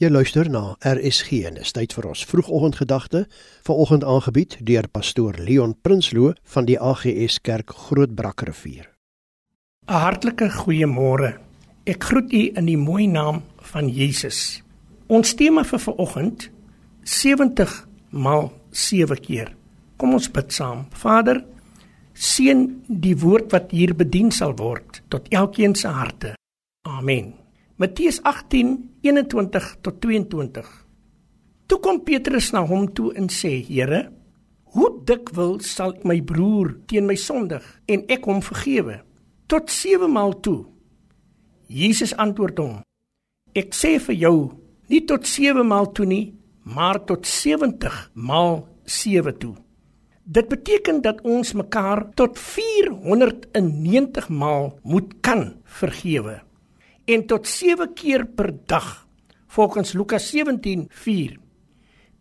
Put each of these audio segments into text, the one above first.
Jy luister na RSG en dis tyd vir ons vroegoggendgedagte, vanoggend aangebied deur pastoor Leon Prinsloo van die AGS Kerk Grootbrakrivier. 'n Hartlike goeiemôre. Ek groet u in die mooi naam van Jesus. Ons tema vir vanoggend 70 maal 7 keer. Kom ons bid saam. Vader, seën die woord wat hier bedien sal word tot elkeen se harte. Amen. Matteus 18:21 tot 22. Toe kom Petrus na hom toe en sê: "Here, hoe dikwels sal my broer teen my sondig en ek hom vergewe? Tot 7 maal toe?" Jesus antwoord hom: "Ek sê vir jou, nie tot 7 maal toe nie, maar tot 70 maal 7 toe." Dit beteken dat ons mekaar tot 490 maal moet kan vergewe en tot 7 keer per dag volgens Lukas 17:4.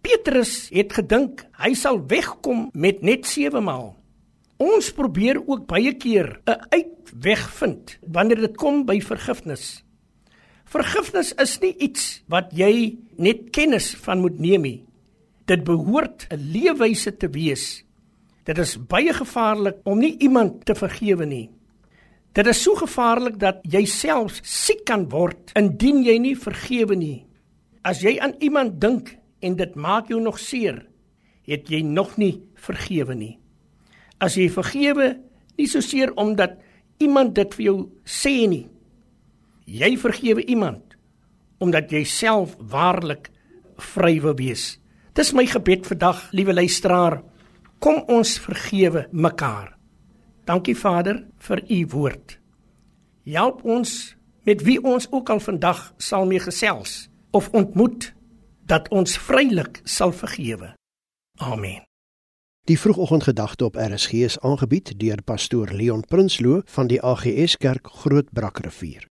Petrus het gedink hy sal wegkom met net 7 maal. Ons probeer ook baie keer 'n uitweg vind wanneer dit kom by vergifnis. Vergifnis is nie iets wat jy net kennis van moet neem nie. Dit behoort 'n leefwyse te wees. Dit is baie gevaarlik om nie iemand te vergewe nie. Dit is so gevaarlik dat jy self siek kan word indien jy nie vergewe nie. As jy aan iemand dink en dit maak jou nog seer, het jy nog nie vergewe nie. As jy vergewe, nie so seer omdat iemand dit vir jou sê nie. Jy vergewe iemand omdat jy self waarlik vry wil wees. Dis my gebed vandag, liewe luisteraar. Kom ons vergewe mekaar. Dankie Vader vir u woord. Help ons met wie ons ook al vandag sal mee gesels of ontmoet dat ons vrylik sal vergewe. Amen. Die vroegoggendgedagte op RSG is aangebied deur pastoor Leon Prinsloo van die AGS Kerk Grootbrakrivier.